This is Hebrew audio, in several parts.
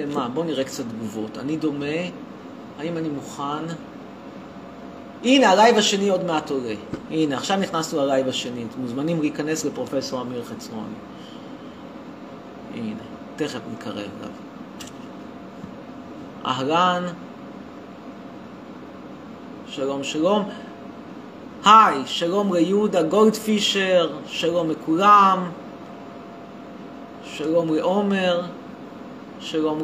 מה, בואו נראה קצת תגובות. אני דומה, האם אני מוכן? הנה, הלייב השני עוד מעט עולה. הנה, עכשיו נכנסנו ללייב השני. אתם מוזמנים להיכנס לפרופסור אמיר חצרוני. הנה, תכף נקרא אליו. אהלן, שלום שלום. היי, שלום ליהודה גולדפישר, שלום לכולם, שלום לעומר, שלום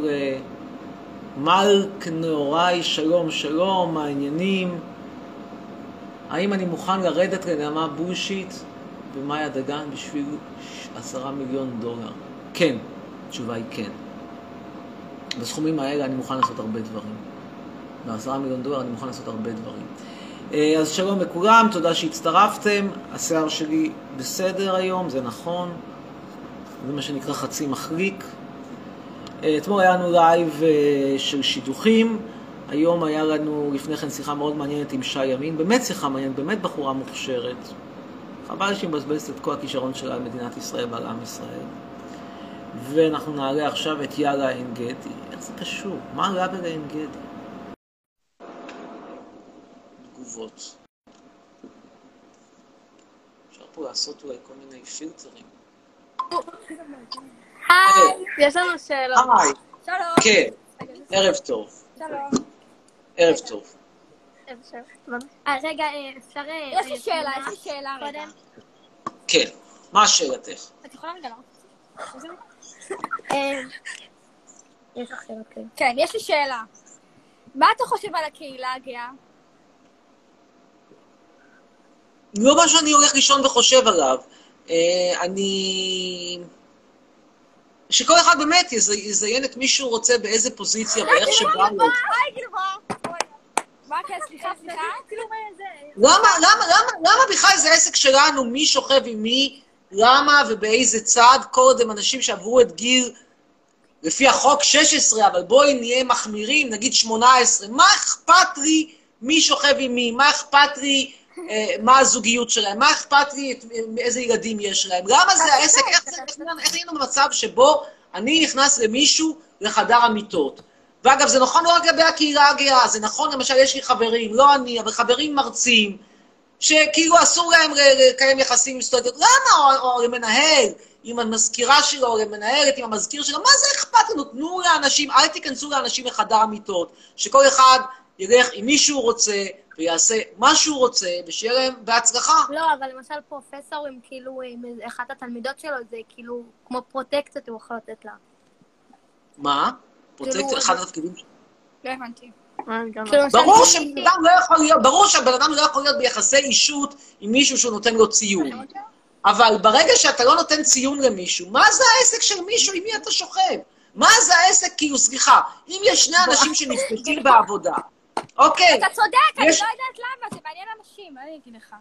למלק נאורי, שלום שלום, העניינים? האם אני מוכן לרדת לנעמה בושיט ומאיה דגן בשביל עשרה מיליון דולר? כן, התשובה היא כן. בסכומים האלה אני מוכן לעשות הרבה דברים. בעשרה מיליון דולר אני מוכן לעשות הרבה דברים. אז שלום לכולם, תודה שהצטרפתם. השיער שלי בסדר היום, זה נכון. זה מה שנקרא חצי מחליק. אתמול היה לנו לייב של שידוכים. היום היה לנו לפני כן שיחה מאוד מעניינת עם שי ימין. באמת שיחה מעניינת, באמת בחורה מוכשרת. חבל שהיא מבזבזת את כל הכישרון שלה על מדינת ישראל ועל עם ישראל. ואנחנו נעלה עכשיו את יאללה עין גדי. איך זה קשור? מה רע בלעין גדי? תגובות. אפשר פה לעשות אולי כל מיני פילטרים. היי, יש לנו שאלות. היי, שלום. כן, ערב טוב. שלום. ערב טוב. אה, רגע, אה, אפשר... אה, יש לי אה, שאלה? יש לי שאלה רגע. קודם. כן, מה שאלתך? את יכולה רגע? אה, יש לך שאלות, כן. כן, יש לי שאלה. מה אתה חושב על הקהילה הגאה? לא מה שאני הולך לישון וחושב עליו. אה, אני... שכל אחד באמת יז- יזיין את מי שהוא רוצה באיזה פוזיציה ואיך שבא לו. כן? למה, למה, למה, למה בכלל זה עסק שלנו, מי שוכב עם מי, למה ובאיזה צד, כל עוד הם אנשים שעברו את גיל, לפי החוק 16, אבל בואי נהיה מחמירים, נגיד 18, מה אכפת לי מי שוכב עם מי, מה אכפת לי מה הזוגיות שלהם, מה אכפת לי איזה ילדים יש להם, למה זה העסק, איך זה, איך, היינו במצב שבו אני נכנס למישהו לחדר המיטות. ואגב, זה נכון לא רק לגבי הקהילה הגאה, זה נכון, למשל, יש לי חברים, לא אני, אבל חברים מרצים, שכאילו אסור להם לקיים יחסים עם סטודנטיות. למה? או, או למנהל, עם המזכירה שלו, או למנהלת עם המזכיר שלו, מה זה אכפת לנו? תנו לאנשים, אל תיכנסו לאנשים לחדר המיטות, שכל אחד ילך עם מי שהוא רוצה, ויעשה מה שהוא רוצה, ושיהיה להם בהצלחה. לא, אבל למשל פרופסורים, כאילו, אחת התלמידות שלו, זה כאילו, כמו פרוטקציות הוא יכול לתת לה. מה? פרוטקציה, כאילו, אחד התפקידים שלו. לא הבנתי. כאילו, למשל, ברור אם- שבן אדם לא יכול להיות, ברור שהבן אדם לא יכול להיות ביחסי אישות עם מישהו שהוא נותן לו ציון. אבל ברגע שאתה לא נותן ציון למישהו, מה זה העסק של מישהו, עם מי אתה שוכב? מה זה העסק, כאילו, סליחה, אם יש שני אנשים שנפגשים בעבודה, אוקיי, אתה צודק, אני לא יודעת למה, זה מעניין אנשים, מה אני אגיד לך?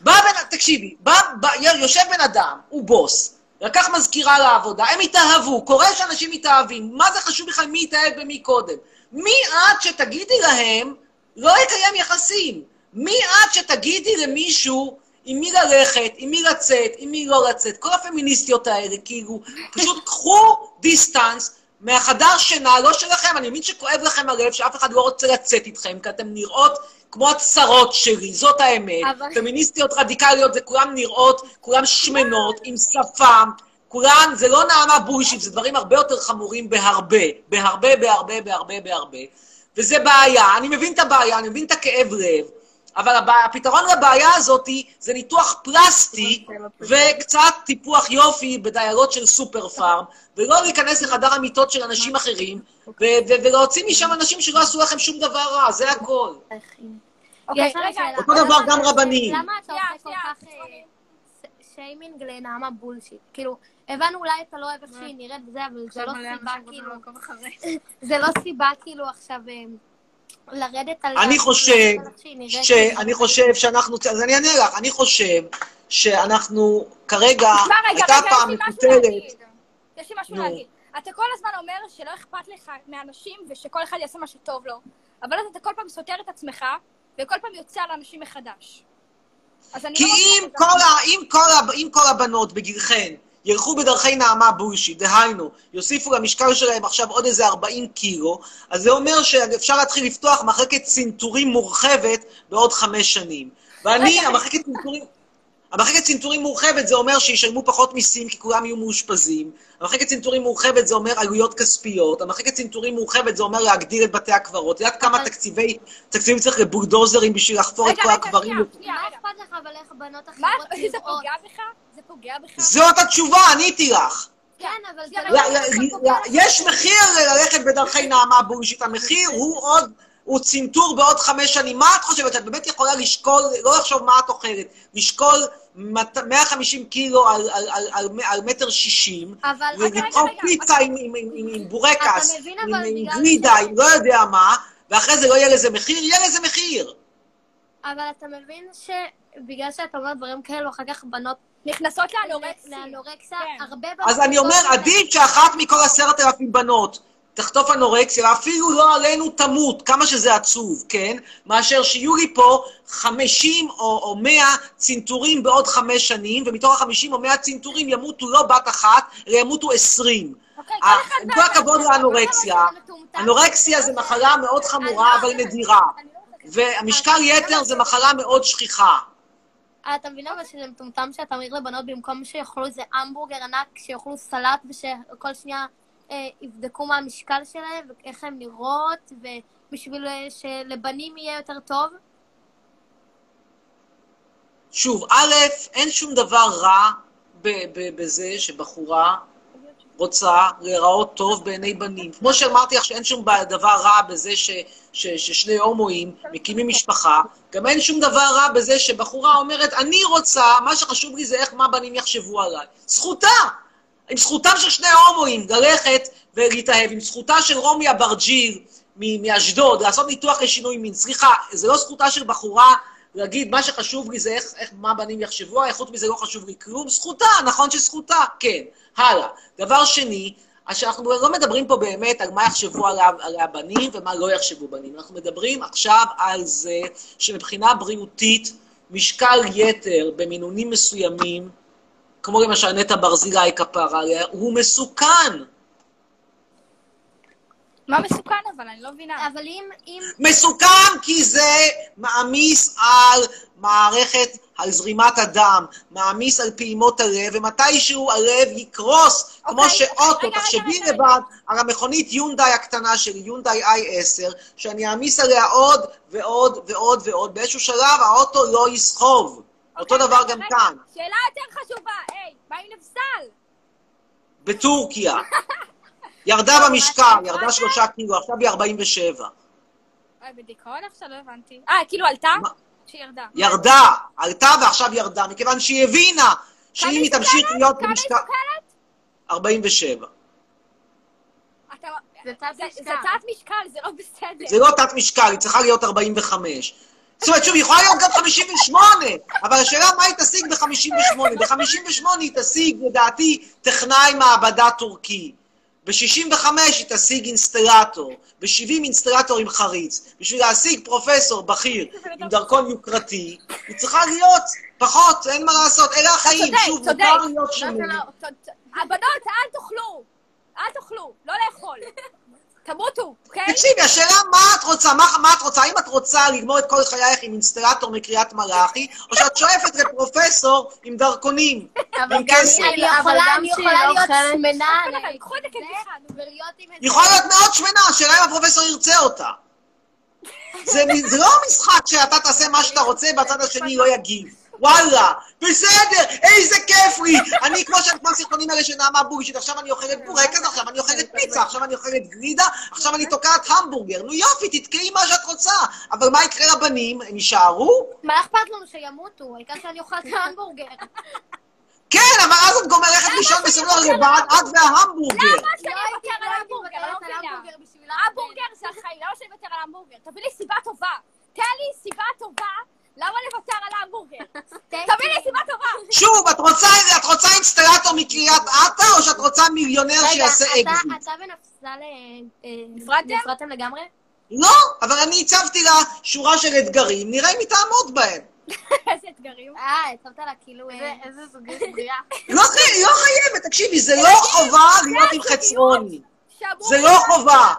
בא בן, תקשיבי, בא, בא, יושב בן אדם, הוא בוס, לקח מזכירה לעבודה, הם התאהבו, קורה שאנשים מתאהבים, מה זה חשוב בכלל מי התאהב במי קודם? מי את שתגידי להם לא לקיים יחסים? מי את שתגידי למישהו עם מי ללכת, עם מי לצאת, עם מי לא לצאת? כל הפמיניסטיות האלה, כאילו, פשוט קחו דיסטנס מהחדר שינה, לא שלכם, אני מבין שכואב לכם הלב, שאף אחד לא רוצה לצאת איתכם, כי אתן נראות כמו הצרות שלי, זאת האמת. אבל- פמיניסטיות רדיקליות וכולן נראות, כולן שמנות, עם שפם, כולן, זה לא נעמה bullshit, זה דברים הרבה יותר חמורים בהרבה, בהרבה, בהרבה, בהרבה, בהרבה. וזה בעיה, אני מבין את הבעיה, אני מבין את הכאב לב, אבל הבע... הפתרון לבעיה הזאת זה ניתוח פלסטי וקצת טיפוח יופי בדיירות של סופר פארם, ולא להיכנס לחדר המיטות של אנשים אחרים, ו- ו- ולהוציא משם אנשים שלא עשו לכם שום דבר רע, זה הכל. אוקיי. אותו דבר גם רבנים. למה אתה עושה כל כך אה, שיימינג לנעמה בולשיט? כאילו, הבנו אולי אתה לא אוהב איך שהיא נראית וזה, אבל זה לא סיבה כאילו... זה לא סיבה כאילו עכשיו אה, לרדת על... אני חושב נראית. שאני חושב שאנחנו, אז אני אענה לך, אני חושב שאנחנו כרגע, תשמע רגע, רגע, יש לי משהו להגיד. יש לי משהו. להגיד. אתה כל הזמן אומר שלא אכפת לך מאנשים ושכל אחד יעשה מה שטוב לו, אבל אז אתה כל פעם סותר את עצמך, וכל פעם יוצא על אנשים מחדש. אני כי לא אם רוצה- כל, ה, אם, כל, ה, אם כל הבנות בגילכן ילכו בדרכי נעמה בולשיט, דהיינו, יוסיפו למשקל שלהם עכשיו עוד איזה 40 קילו, אז זה אומר שאפשר להתחיל לפתוח מחלקת צנתורים מורחבת בעוד חמש שנים. ואני, המחלקת צנתורים... המחלקת צנתורים מורחבת זה אומר שישלמו פחות מיסים כי כולם יהיו מאושפזים. המחלקת צנתורים מורחבת זה אומר עלויות כספיות. המחלקת צנתורים מורחבת זה אומר להגדיל את בתי הקברות. את יודעת כמה תקציבי, תקציבים צריך לבולדוזרים בשביל לחפור את כל הקברים? מה אכפת לך אבל איך בנות מה, אחרות זה נראות? פוגע בך? זה פוגע בך? זאת התשובה, עניתי לך. כן, אבל זה ל- לא... יש מחיר ללכת בדרכי נעמה בולשיט, המחיר הוא עוד, הוא צנתור בעוד חמש שנים. מה את חושבת? את באמת יכולה לשקול, לא לחשוב מה את אוכלת, לשקול מת- 150 קילו על, על, על, על, על מטר שישים. ולבחור רגע, פיצה עם, עם, עם, עם, עם בורקס, אתה מבין, עם, אבל עם גלידה, עם לא יודע מה, ואחרי זה לא יהיה לזה מחיר, יהיה לזה מחיר. אבל אתה מבין שבגלל שאתה אומר דברים כאלו, אחר כך בנות נכנסות לאנורקסיה. לאנורקסיה, כן. הרבה אז בנות אני אומר, לא- עדיף שאחת מכל עשרת אלפים בנות תחטוף אנורקסיה, ואפילו לא עלינו תמות, כמה שזה עצוב, כן? מאשר שיהיו לי פה 50 או, או 100 צנתורים בעוד חמש שנים, ומתוך ה-50 או 100 צנתורים ימותו לא בת אחת, אלא ימותו 20. אוקיי, אה, עם כל הכבוד לאנורקסיה. אנורקסיה זה מחלה מאוד חמורה, אבל נדירה. לא והמשקל יתר זה מחלה מאוד שכיחה. אה, אתה מבין אבל שזה מטומטם שאתה מעיר לבנות במקום שיאכלו איזה המבורגר ענק, שיאכלו סלט ושכל שנייה אה, יבדקו מה המשקל שלהם ואיך הן נראות, ובשביל אה, שלבנים יהיה יותר טוב. שוב, א', אין שום דבר רע בזה שבחורה רוצה להיראות טוב בעיני בנים. כמו שאמרתי לך שאין שום דבר רע בזה ש, ש, ששני הומואים מקימים משפחה, גם אין שום דבר רע בזה שבחורה אומרת, אני רוצה, מה שחשוב לי זה איך מה בנים יחשבו עליי. זכותה! עם זכותם של שני הומואים ללכת ולהתאהב, עם זכותה של רומי אברג'יל מ- מאשדוד לעשות ניתוח לשינוי מין. סליחה, זה לא זכותה של בחורה להגיד, מה שחשוב לי זה איך, איך מה בנים יחשבו עליי, חוץ מזה לא חשוב לי כלום. זכותה, נכון שזכותה, כן. הלאה. דבר שני, אז שאנחנו לא מדברים פה באמת על מה יחשבו על הבנים ומה לא יחשבו בנים. אנחנו מדברים עכשיו על זה שמבחינה בריאותית, משקל יתר במינונים מסוימים, כמו למשל נטע ברזילי כפרה הוא מסוכן. מה מסוכן אבל? אני לא מבינה. אבל אם... אם... מסוכן כי זה מעמיס על מערכת, על זרימת הדם, מעמיס על פעימות הלב, ומתישהו הלב יקרוס, כמו אוקיי, שאוטו, רגע, תחשבי. לבד על המכונית יונדאי הקטנה שלי, יונדאי i10, שאני אעמיס עליה עוד ועוד ועוד ועוד, באיזשהו שלב האוטו לא יסחוב. אותו אוקיי, דבר רגע, גם רגע. כאן, שאלה יותר חשובה, היי, מה עם נבסל? בטורקיה. ירדה במשקל, ירדה שלושה קילו, עכשיו היא 47. אה, בדיכאון עכשיו? לא הבנתי. אה, כאילו עלתה? שירדה. ירדה, עלתה ועכשיו ירדה, מכיוון שהיא הבינה שאם היא תמשיך להיות כמה היא במשקל... סוכרת? 47. אתה... זה תת זה משקל. זה תת משקל, זה לא בסדר. זה לא תת משקל, היא צריכה להיות 45. זאת אומרת, שוב, היא יכולה להיות גם 58, אבל השאלה מה היא תשיג ב-58. ב-58 היא תשיג, לדעתי, טכנאי מעבדה טורקי. ב-65 היא תשיג אינסטלטור, ב-70 אינסטלטור עם חריץ. בשביל להשיג פרופסור בכיר עם דרכון יוקרתי, היא צריכה להיות פחות, אין מה לעשות, אלה החיים. שוב. מותר להיות שונים. לא- הבנות, אל תאכלו. אל תאכלו, לא לאכול. תמותו, אוקיי? תקשיבי, השאלה מה את רוצה, מה, מה את רוצה, האם את רוצה לגמור את כל חייך עם אינסטלטור מקריית מלאכי, או שאת שואפת לפרופסור עם דרכונים, אבל עם כסף. אני אבל יכולה, גם אני שהיא יכולה להיות שמנה. היא יכולה להיות מאוד שמנה, השאלה אם הפרופסור ירצה אותה. זה, זה לא משחק שאתה תעשה מה שאתה רוצה והצד השני לא יגיב. וואלה, בסדר, איזה כיף לי! אני, כמו שאני, כמו הסרטונים האלה של נעמה בולשיט, עכשיו אני אוכלת בורקס, עכשיו אני אוכלת פיצה, עכשיו אני אוכלת גלידה, עכשיו אני תוקעת המבורגר. נו יופי, תתקעי מה שאת רוצה. אבל מה יקרה לבנים? הם יישארו? מה אכפת לנו שימותו? העיקר שאני אוכל את ההמבורגר. כן, אבל אז את גם הולכת לישון בסלולר לבד, את וההמבורגר. למה שאני לא אוותר על הייתי המבורגר? לא. המבורגר המבורגר זה החיים, למה שאני אוותר על המבורגר? תביא לי סיבה טובה. תן לי סיבה טובה למה לוותר על המבורגר. תביא לי סיבה טובה. שוב, את רוצה, את רוצה אינסטלטור מקריית אתא, או שאת רוצה מיליונר רגע, שיעשה אתה- אקזיט? אתה ונפסל אה, אה, נפרדתם? לגמרי? לא, אבל אני הצבתי לה שורה של אתגרים, נראה אם היא תעמוד בהם. איזה אתגרים. אה, שמת לה כאילו... איזה- אה, איזה זוגיות בריאה. לא לא חייבת, תקשיבי, זה לא חובה להיות עם חצרוני. זה לא חובה.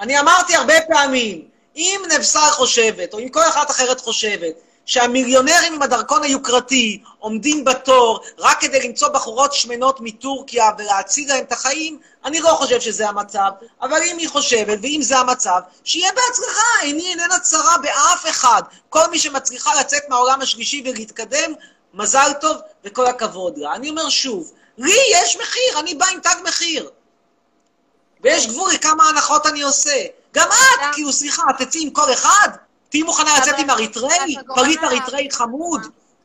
אני אמרתי הרבה פעמים, אם נבשר חושבת, או אם כל אחת אחרת חושבת, שהמיליונרים עם הדרכון היוקרתי עומדים בתור רק כדי למצוא בחורות שמנות מטורקיה ולהציל להם את החיים, אני לא חושב שזה המצב. אבל אם היא חושבת, ואם זה המצב, שיהיה בהצלחה, עיני איננה צרה באף אחד. כל מי שמצליחה לצאת מהעולם השלישי ולהתקדם, מזל טוב וכל הכבוד לה. אני אומר שוב, לי יש מחיר, אני בא עם תג מחיר. ויש גבול לכמה הנחות אני עושה. גם את, כאילו, סליחה, תצאי עם כל אחד? תהיי מוכנה לצאת עם אריתראי? פריט אריתראי חמוד?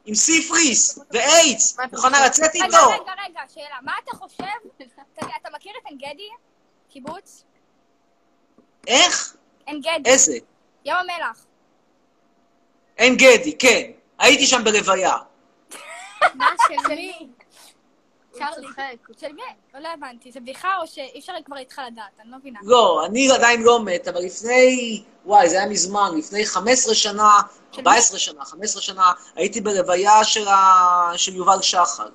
עם סיפריס ואיידס? מוכנה? לצאת רגע, איתו? רגע, רגע, שאלה. מה אתה חושב? אתה מכיר את עין? קיבוץ? איך? עין גדי. איזה? ים המלח. עין גדי, כן. הייתי שם בלוויה. מה, של מי? הוא צוחק. הוא של מי? לא, לא הבנתי. זה בדיחה או שאי אפשר כבר איתך לדעת? אני לא מבינה. לא, אני עדיין לא מת, אבל לפני, וואי, זה היה מזמן, לפני 15 שנה, של 14 שנה, 15 שנה, הייתי בלוויה של, ה... של יובל שחר.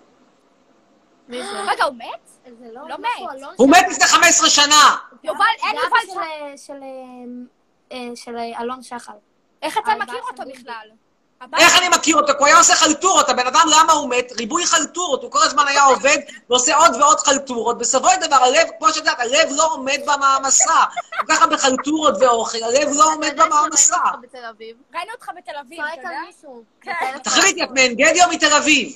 מי זה? רגע, הוא מת? זה לא לא מת. אלון הוא. מת לפני 15 שנה! יובל, אין יובל שחר. של, של, אה, אה, של אה, אלון שחר. איך אתה מכיר אותו. בכלל? איך אני מכיר אותו? כי הוא היה עושה חלטורות. הבן אדם, למה הוא מת? ריבוי חלטורות. הוא כל הזמן היה עובד ועושה עוד ועוד חלטורות. בסופו של דבר, הלב, כמו שאת יודעת, הלב לא עומד במעמסה. כל ככה בחלטורות ואוכל, הלב לא עומד במעמסה. שראינו אותך בתל אביב? ראינו אותך בתל אביב, אתה יודע? כן. תחליטי, את מעין גדי או מתל אביב?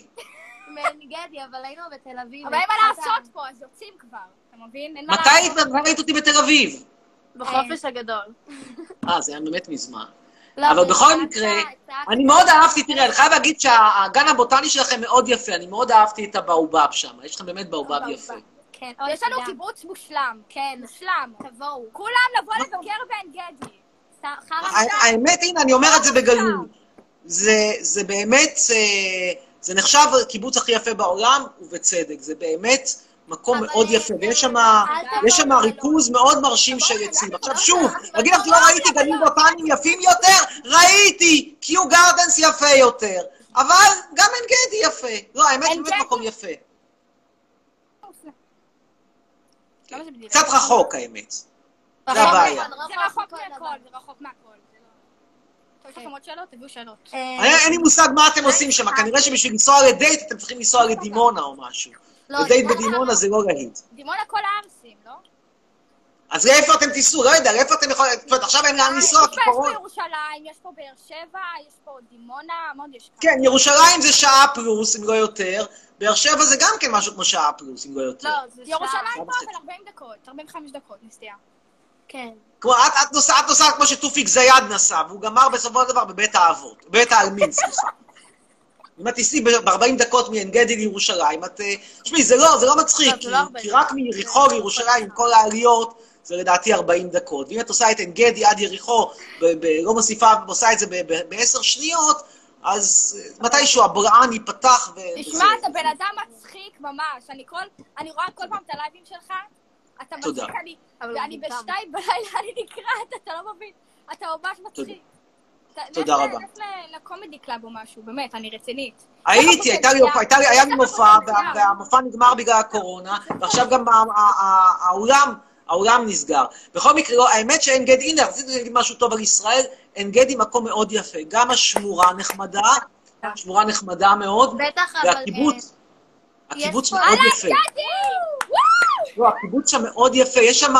מעין גדי, אבל היינו בתל אביב. אבל אין מה לעשות פה, אז יוצאים כבר. אתה מבין? מתי ראית אותי בתל אביב? בחופש הגדול. אה, זה היה באמת מזמן. לא, אבל בכל מקרה, אני מאוד אהבתי, תראה, אני חייב להגיד שהגן הבוטני שלכם מאוד יפה, אני מאוד אהבתי את הבאובב שם, יש לכם באמת באובב יפה. כן, יש לנו. קיבוץ מושלם. כן, מושלם. תבואו. כולם לבוא לבקר בעין גדי. ס- חרא ה- האמת, הנה, אני אומר את זה בגלוי. זה, זה באמת, אה, זה נחשב הקיבוץ הכי יפה בעולם, ובצדק. זה באמת מקום מאוד אה, יפה, ויש שם... ריכוז מאוד מרשים של עצים. עכשיו שוב, להגיד לך שלא תבואו, ראיתי. גנים בוטניים יפים יותר? ראיתי! קיו גרדנס יפה יותר. אבל גם עין גדי יפה. לא, האמת, באמת? מקום יפה. זה בדיוק? קצת רחוק, האמת. זה הבעיה. זה רחוק מהכל. זה רחוק מהכל. זה לא- טוב, יש. לכם עוד שאלות? תביאו שאלות. אה, אין אין לי מושג מה אתם עושים שם, כנראה שבשביל לנסוע לדייט אתם צריכים לנסוע לדימונה או משהו. לא, דימונה- בדימונה זה לא להיט. דימונה כל הערסים, לא? אז לאיפה אתם תיסעו? לא יודע, לאיפה אתם יכולים... זאת אומרת, עכשיו אין לאן לנסוע, יש כי פה- יש פה קורונה. ירושלים, יש פה באר שבע, יש פה דימונה, עוד יש כאן? כן, ירושלים זה שעה פלוס, אם לא יותר. באר שבע זה גם כן משהו כמו שעה פלוס, אם לא יותר. לא, זה שעה. ירושלים פה. אבל 40 דקות, 45 דקות נסיעה. כן. כמו, את, את, נוסעת, את נוסעת כמו שתופיק זיאד נסע, והוא גמר בסופו של דבר בבית האבות, בבית העלמין, סליחה. אם את תיסעי ב-40 דקות מעין גדי לירושלים, את... אה, תשמעי, זה לא, זה לא מצחיק, לא, כי, לא 40 כי רק. מיריחו לירושלים, עם כל העליות, זה לדעתי 40 דקות. ואם את עושה את עין גדי עד יריחו, ב- ב- לא מוסיפה, עושה את זה בעשר שניות, אז אה, מתישהו הבולען ייפתח ו... תשמע. אתה בן אדם מצחיק ממש. אני כל, אני רואה כל פעם את הלייבים שלך, אתה. מצחיק, אני, ואני. בשתיים בלילה, אני נקרעת, אתה לא מבין. אתה ממש מצחיק. תודה רבה. ל- ל comedy club או משהו, באמת, אני רצינית. הייתי, היה לי מופע, וה- והמופע נגמר בגלל הקורונה, ועכשיו גם האולם, האולם נסגר. בכל מקרה, לא, האמת שעין גדי, הנה, רציתי להגיד משהו טוב על ישראל, עין גדי מקום מאוד יפה. גם השמורה נחמדה, שמורה נחמדה מאוד, בטח. והקיבוץ, הקיבוץ פה- מאוד יפה. לא, הקיבוץ שם מאוד יפה, יש שם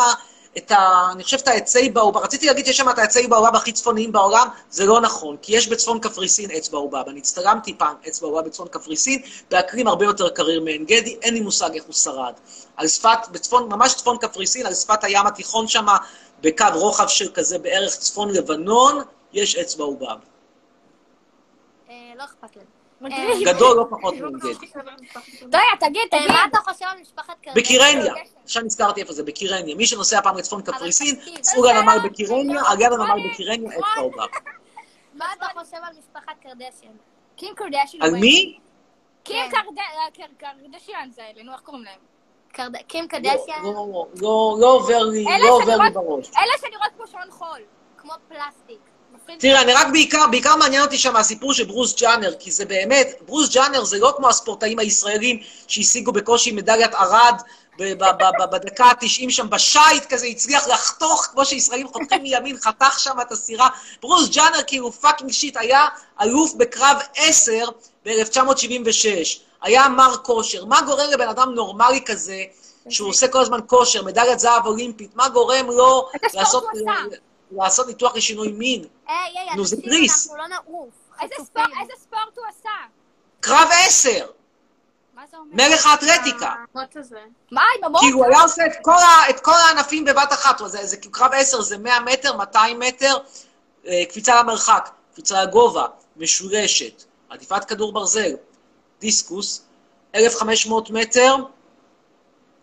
את ה... אני חושבת העצי באובב, רציתי להגיד שיש שם את העצי באובב הכי צפוניים בעולם, זה לא נכון, כי יש בצפון קפריסין עץ באובב. אני הצטלמתי פעם עץ באובב בצפון קפריסין, באקלים הרבה יותר קריר מעין גדי, אין לי מושג איך הוא שרד. על שפת, בצפון, ממש צפון קפריסין, על שפת הים התיכון שם, בקו רוחב של כזה בערך צפון לבנון, יש עץ באובב. אה, לא אכפת לי. מגניב. גדול לא פחות מעין גדי. דויה, תגיד, אה, תגיד. מה אתה חושב על משפחת קרדשן? בקירניה, עכשיו נזכרתי איפה זה, בקירניה. מי שנוסע פעם לצפון קפריסין, סעו לנמל בקירניה, על יד הנמל בקירניה, עץ באובב. מה אתה חושב על משפחת קרדשן? קים קרדשיאן. על מי? קים כן. קרדשיאן זה אלה, נו, איך קוראים להם? קים לא, קרדשן, לא, לא, לא עובר לי, לא בראש. אלה שנראות כמו שעון חול. כמו פלסטיק. תראה, אני רק בעיקר, בעיקר מעניין אותי שם הסיפור של ברוס ג'נר, כי זה באמת, ברוס ג'נר זה לא כמו הספורטאים הישראלים שהשיגו בקושי מדליית ב- בדקה ה-90 שם בשייט כזה, הצליח לחתוך, כמו שישראלים חותכים מימין, חתך שם את הסירה. ברוס ג'נר כאילו fucking shit, היה אלוף בקרב 10 ב-1976. היה מר כושר. מה גורם לבן אדם נורמלי כזה, שהוא עושה כל הזמן כושר, מדליית זהב אולימפית, מה גורם לו ספורט לעשות, הוא עשה? לעשות ניתוח לשינוי מין? היי, היי, נו, זה גריס. אנחנו לא נעוף. איזה. ספורט- איזה ספורט הוא עשה? קרב 10, מה זה אומר? מלך האתלטיקה. מה עם המוח? כאילו, הוא היה עושה את כל, ה, את כל הענפים בבת אחת. זה, זה קרב 10 זה 100 מטר, 200 מטר, אה, קפיצה למרחק, קפיצה לגובה, משולשת, עדיפת כדור ברזל, דיסקוס, 1,500 מטר,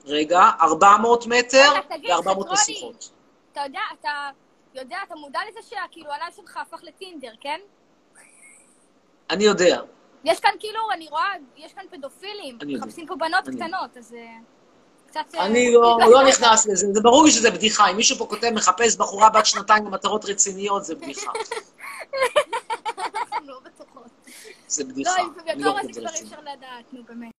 רגע, 400 מטר רגע, תגיד, ו-400 חצרוני. נסיכות. אתה יודע, אתה יודע, אתה מודע לזה שכאילו הלב שלך הפך לטינדר, כן? אני יודע. יש כאן כאילו, אני רואה, יש כאן פדופילים. מחפשים פה בנות אני קטנות, אז אה, קצת... אה, אני לא, לא נכנס לזה, זה ברור לי שזה בדיחה. אם מישהו פה כותב מחפש בחורה בת שנתיים למטרות רציניות, זה בדיחה. לא. זה בדיחה. לא בקור הזה חושב כבר אי זה. אפשר לדעת, נו באמת.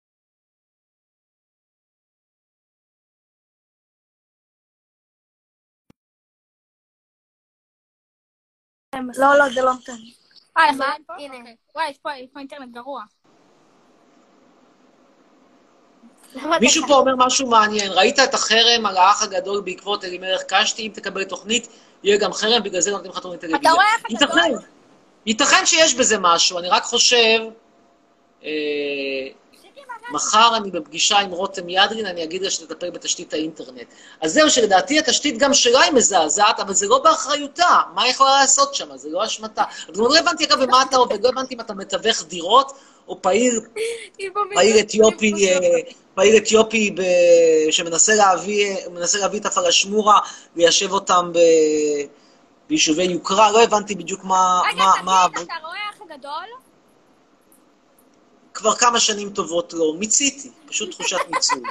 לא, לא, זה לא נותן. אה, אנחנו מה? עדיין פה? הנה. אוקיי. וואי, יש פה- אינטרנט גרוע. מישהו אתה- פה אומר משהו מעניין, ראית את החרם על האח הגדול בעקבות אלימלך קשתי, אם תקבל תוכנית, יהיה גם חרם, בגלל זה נותנים לך תוכנית טלוויזיה. רואה האח הגדול? ייתכן, ייתכן שיש בזה משהו, אני רק חושב, אה, מחר אני בפגישה עם רותם ידרין, אני אגיד לה שתטפל בתשתית האינטרנט. אז זהו, שלדעתי התשתית גם שלה היא מזעזעת, אבל זה לא באחריותה. מה היא יכולה לעשות שם? זה לא אשמתה. אבל לא הבנתי, אגב, במה אתה עובד, לא הבנתי אם אתה מתווך דירות, או פעיל פעיל אתיופי, אה, פעיל אתיופי ב- שמנסה להביא, מנסה להביא את הפלשמורה, ליישב אותם ב... ביישובי יוקרה, לא הבנתי בדיוק מה... רגע. תגיד, אתה רואה האח הגדול? כבר כמה שנים טובות לא, מיציתי, פשוט תחושת מיצוי.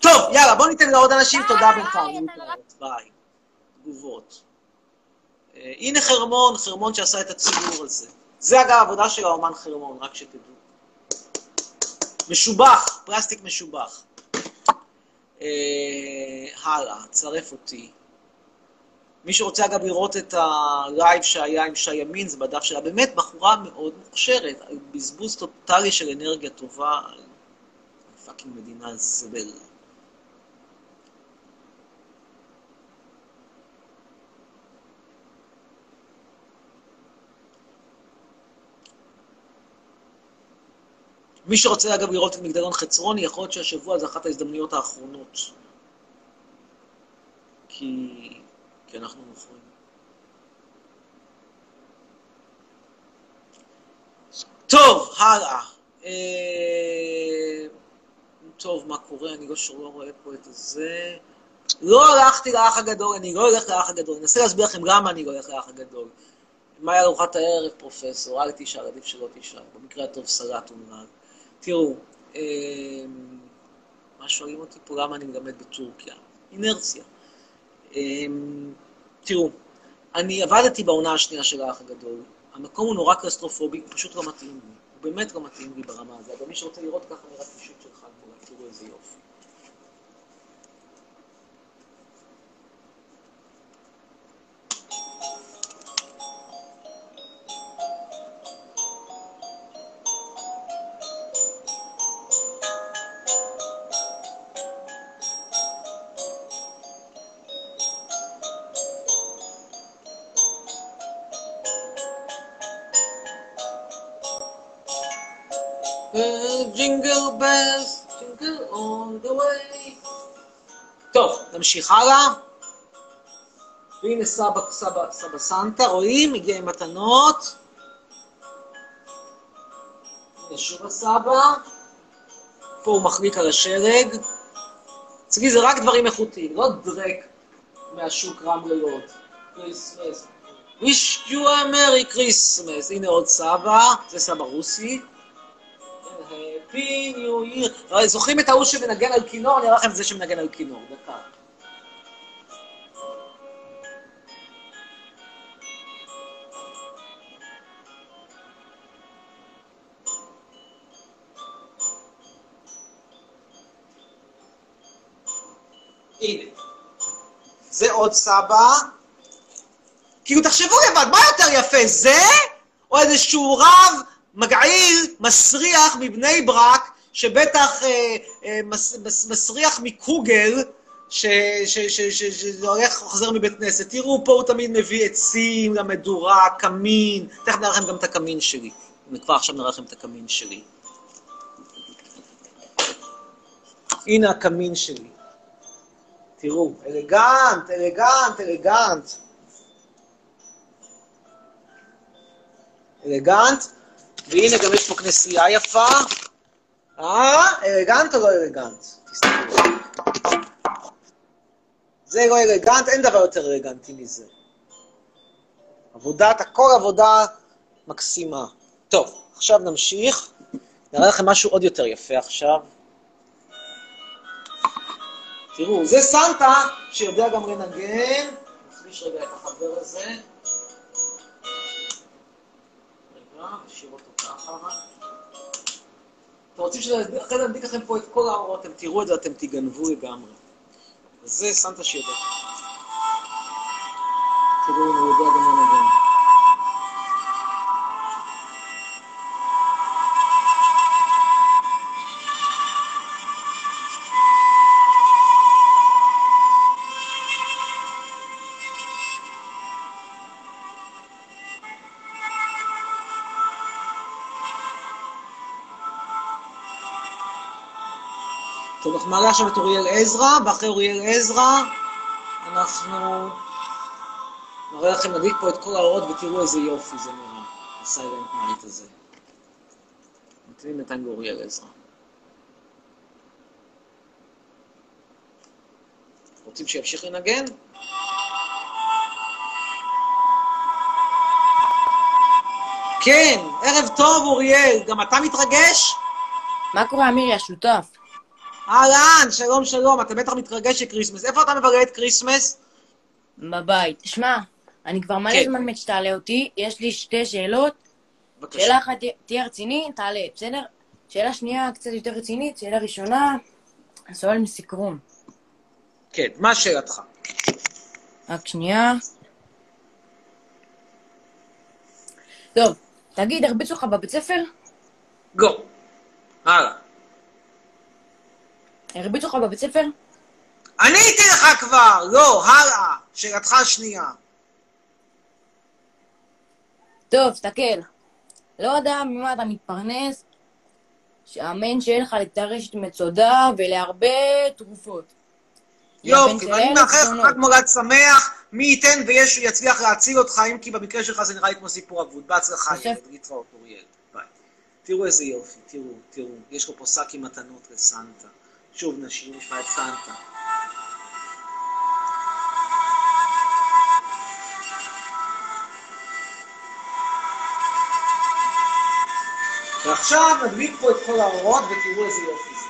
טוב, יאללה, בוא ניתן לעוד אנשים, תודה ביי, בינתיים. להתראות, ביי. תגובות. אה, הנה חרמון, חרמון שעשה את הציור הזה. זה אגב העבודה של האומן חרמון, רק שתדעו. משובח, פלסטיק משובח. אה, הלאה, צרף אותי. מי שרוצה אגב לראות את הלייב שהיה עם שי ימין, זה בדף שלה. באמת בחורה מאוד מוכשרת, בזבוז טוטאלי של אנרגיה טובה, על fucking מדינה זבל. מי שרוצה אגב לראות את מגדלון חצרוני, יכול להיות שהשבוע זו אחת ההזדמנויות האחרונות. כי, כי אנחנו מוכרים. טוב, הלאה. אה, טוב, מה קורה? אני לא רואה פה את זה. לא הלכתי לאח הגדול, אני לא הולך לאח הגדול. אני אנסה להסביר לכם למה אני לא הולך לאח הגדול. מה היה ארוחת הערב, פרופסור? אל תשאל, עדיף שלא תשאל. במקרה הטוב סלט אומלל. תראו, אה, מה שואלים אותי פה למה אני מלמד בטורקיה? אינרציה. אה, תראו, אני עבדתי בעונה השנייה של האח הגדול. המקום הוא נורא קלסטרופובי, הוא פשוט לא מתאים לי. הוא באמת לא מתאים לי ברמה הזו. אבל מי שרוצה לראות ככה נראה פישוט של תראו איזה יופי. נמשיך הלאה. והנה סבא, סבא, סבא סנטה, רואים? הגיע עם מתנות. הנה שוב הסבא. פה הוא מחליק על השלג. אצלי זה רק דברים איכותיים, לא דרעק מהשוק רמלה לוד. כריסמס. wish you a merry Christmas. הנה עוד סבא, זה סבא רוסי. Happy New Year. זוכרים את ההוא שמנגן על כינור? אני אראה לכם את זה שמנגן על כינור, דקה. עוד סבא. כאילו, תחשבו לבד, מה יותר יפה, זה או איזשהו רב מגעיל, מסריח מבני ברק, שבטח אה, אה, מס, מס, מסריח מקוגל, שהולך, חוזר מבית כנסת. תראו, פה הוא תמיד מביא עצים למדורה, קמין. תכף נראה לכם גם את הקמין שלי. אני כבר עכשיו נראה לכם את הקמין שלי. הנה הקמין שלי. תראו, אלגנט, אלגנט, אלגנט. אלגנט, והנה גם יש פה כנסייה יפה. אה, אלגנט או לא אלגנט? זה לא אלגנט, אין דבר יותר אלגנטי מזה. עבודת, הכל עבודה מקסימה. טוב, עכשיו נמשיך. נראה לכם משהו עוד יותר יפה עכשיו. תראו, זה סנטה שיודע גם לנגן. נחליש רגע את החבר הזה. רגע, נשאיר אותו ככה. אתם רוצים שאחרי זה נדליק לכם פה את כל האורות, אתם תראו את זה, אתם תגנבו לגמרי. זה סנטה שיודע. תראו אם הוא יודע גם אנחנו נעלה עכשיו את אוריאל עזרא, ואחרי אוריאל עזרא אנחנו נראה לכם, נדליק פה את כל האורות ותראו איזה יופי זה נראה, ה Silent Night הזה. ממתינים בינתיים לאוריאל עזרא. רוצים שימשיך לנגן? כן, ערב טוב אוריאל, גם אתה מתרגש? מה קורה, אמירי, השותף? אהלן, שלום שלום, אתה בטח מתרגש לקריסמס. איפה אתה מבלה את קריסמס? בבית. שמע, אני כבר מלא כן. זמן מת שתעלה אותי, יש לי שתי שאלות. בבקשה. שאלה אחת תהיה רציני, תעלה, בסדר? שאלה שנייה קצת יותר רצינית, שאלה ראשונה, סובל מסקרון. כן, מה שאלתך? רק שנייה. טוב, תגיד, הרביצו לך בבית ספר? גו. הלאה. הרביצו לך בבית ספר? עניתי לך כבר! לא, הלאה. שאלתך השנייה. טוב, תסתכל. לא יודע ממה אתה מתפרנס, שאמן שיהיה לך לטרשת מצודה ולהרבה תרופות. יופי, ואני מאחל לך חג מולד שמח, מי ייתן וישו יצליח להציל אותך, אם כי במקרה שלך זה נראה לי כמו סיפור אבוד. בהצלחה, ילד, להתראות, אוריאל. ביי. תראו איזה יופי, תראו, תראו. יש לו פה שק עם מתנות לסנטה. שוב נשים, נשמע את סנטה. ועכשיו נדליק פה את כל האורות ותראו איזה יופי זה.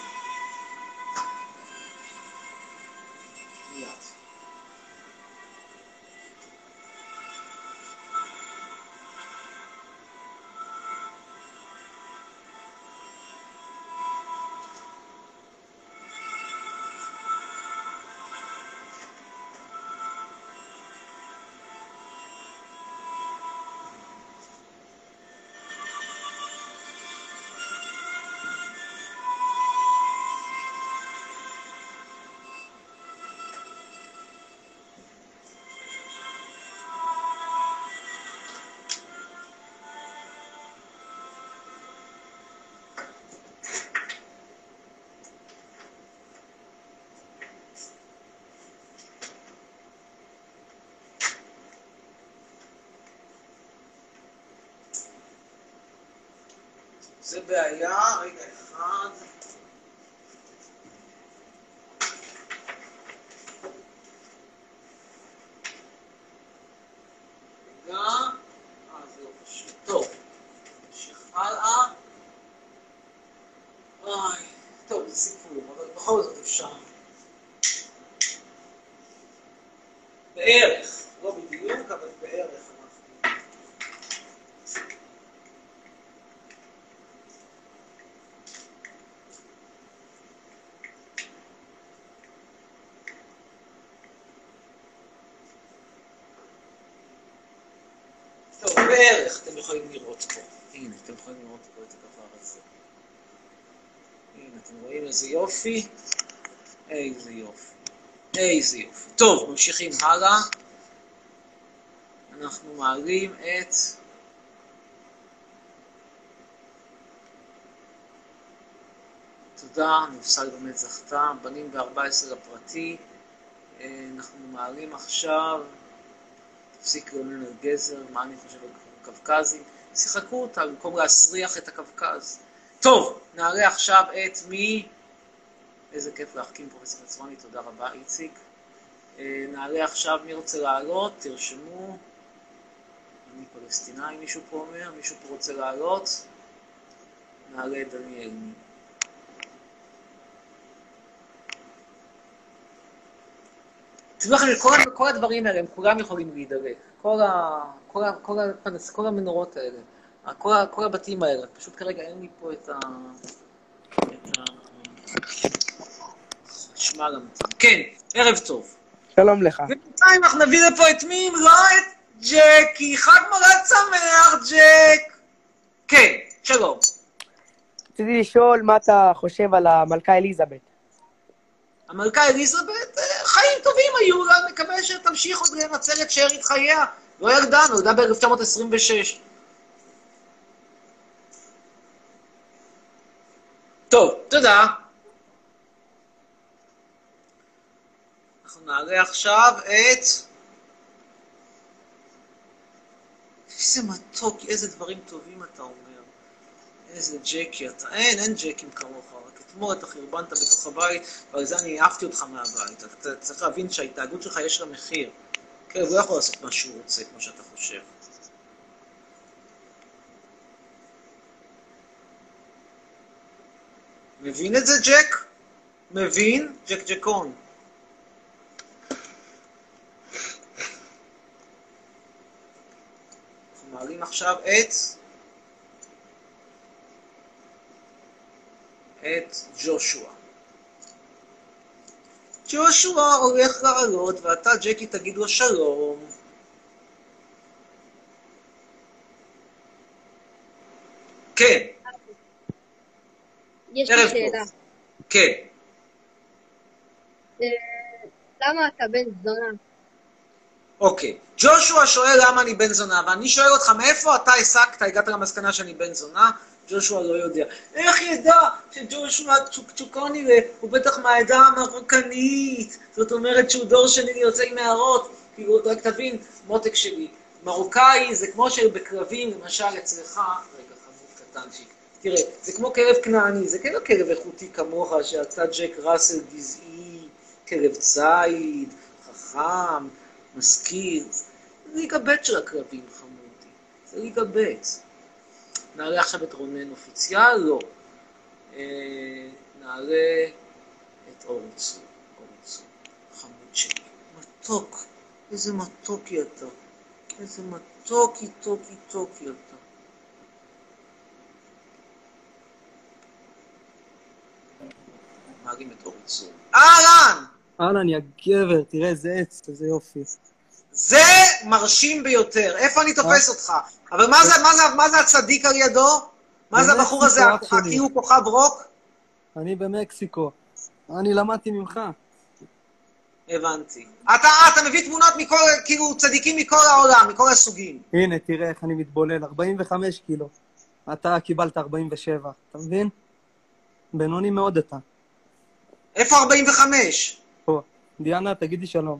זה בעיה, רגע אחד. רגע. אה, זה לא פשוט. טוב. נמשיך הלאה. אוי, טוב, זה סיפור, אבל בכל זאת אפשר. בערך, לא בדיוק, אבל בערך אנחנו. בערך אתם יכולים לראות פה. הנה, אתם יכולים לראות פה את הדבר הזה. הנה, אתם רואים איזה יופי? איזה יופי. איזה יופי. טוב, ממשיכים הלאה. אנחנו מעלים את... תודה, נפסל באמת זכתה, בנים ב-14 לפרטי. אה, אנחנו מעלים עכשיו, תפסיק לאונן על גזר, מה אני חושב על קווקזים? שיחקו אותה במקום להסריח את הקווקז. טוב, נעלה עכשיו את מי... איזה כיף להחכים פרופסור עצמוני, תודה רבה איציק. אה, נעלה עכשיו, מי רוצה לעלות? תרשמו. אני פלסטינאי, מישהו פה אומר? מישהו פה רוצה לעלות? נעלה את דניאל. תדעו לכם, כל, כל הדברים האלה, הם כולם יכולים להידלק. כל, ה, כל, ה, כל, הפנס, כל המנורות האלה, כל, ה, כל הבתים האלה. פשוט כרגע אין לי פה את ה... את ה... חשמל המצב. כן, ערב טוב. שלום לך. ובינתיים אנחנו נביא לפה את מי? לא את ג'קי. חג מולד שמח, ג'ק. כן, שלום. רציתי לשאול מה אתה חושב על המלכה אליזבת. המלכה אליזבת, חיים טובים היו לה, נקווה שתמשיך עוד לנצל את שארית חייה. לא ילדה, נולדה ב-1926. טוב, תודה. אנחנו נעלה עכשיו את... איזה מתוק, איזה דברים טובים אתה אומר. איזה ג'קי אתה. אין, אין ג'קים כמוך. אתמול אתה חרבנת בתוך הבית, ועל זה אני העפתי אותך מהבית. אתה צריך להבין שההתנהגות שלך יש לה מחיר. כן, הוא לא יכול לעשות מה שהוא רוצה, כמו שאתה חושב. מבין את זה, ג'ק? מבין? ג'ק ג'קון. אנחנו מעלים עכשיו את... את ג'ושוע. ג'ושוע הולך לעלות, ואתה, ג'קי, תגיד לו שלום. כן, יש לי שאלה. כן. אה, למה אתה בן זונה? אוקיי. ג'ושוע שואל למה אני בן זונה, ואני שואל אותך, מאיפה אתה הסקת, הגעת למסקנה שאני בן זונה? ג'ושוע לא יודע. איך ידע שג'ושוע צ'וקצ'וקוני הוא בטח מהעדה המרוקנית? זאת אומרת שהוא דור שני ליוצאי מערות. כאילו, רק תבין, מותק שלי, מרוקאי זה כמו שבכלבים, למשל אצלך, רגע, חמוד קטנצ'יק, תראה, זה כמו כלב כנעני, זה כאילו כלב איכותי כמוך, שאתה ג'ק ראסל גזעי, כלב ציד, חכם, משכיל. זה ליגה ב' של הכלבים, חמודי. זה ליגה ב'. נעלה עכשיו את רונן אופיציאל? לא. אה, נעלה את אורצו. אורצו. חמוד שלי. מתוק. איזה מתוקי אתה. איזה מתוקי, טוקי, טוקי אתה. מעלים את אורצו. אהלן! אהלן, יא גבר, תראה איזה עץ, איזה יופי. זה מרשים ביותר. איפה אני תופס אותך? אבל מה זה, מה זה, מה זה הצדיק על ידו? מה זה הבחור הזה, שלי. כאילו כוכב רוק? אני במקסיקו. אני למדתי ממך. הבנתי. אתה, אתה מביא תמונות מכל, כאילו, צדיקים מכל העולם, מכל הסוגים. הנה, תראה איך אני מתבולל, 45 קילו. אתה קיבלת 47, אתה מבין? בינוני מאוד אתה. איפה 45? פה. דיאנה, תגידי שלום.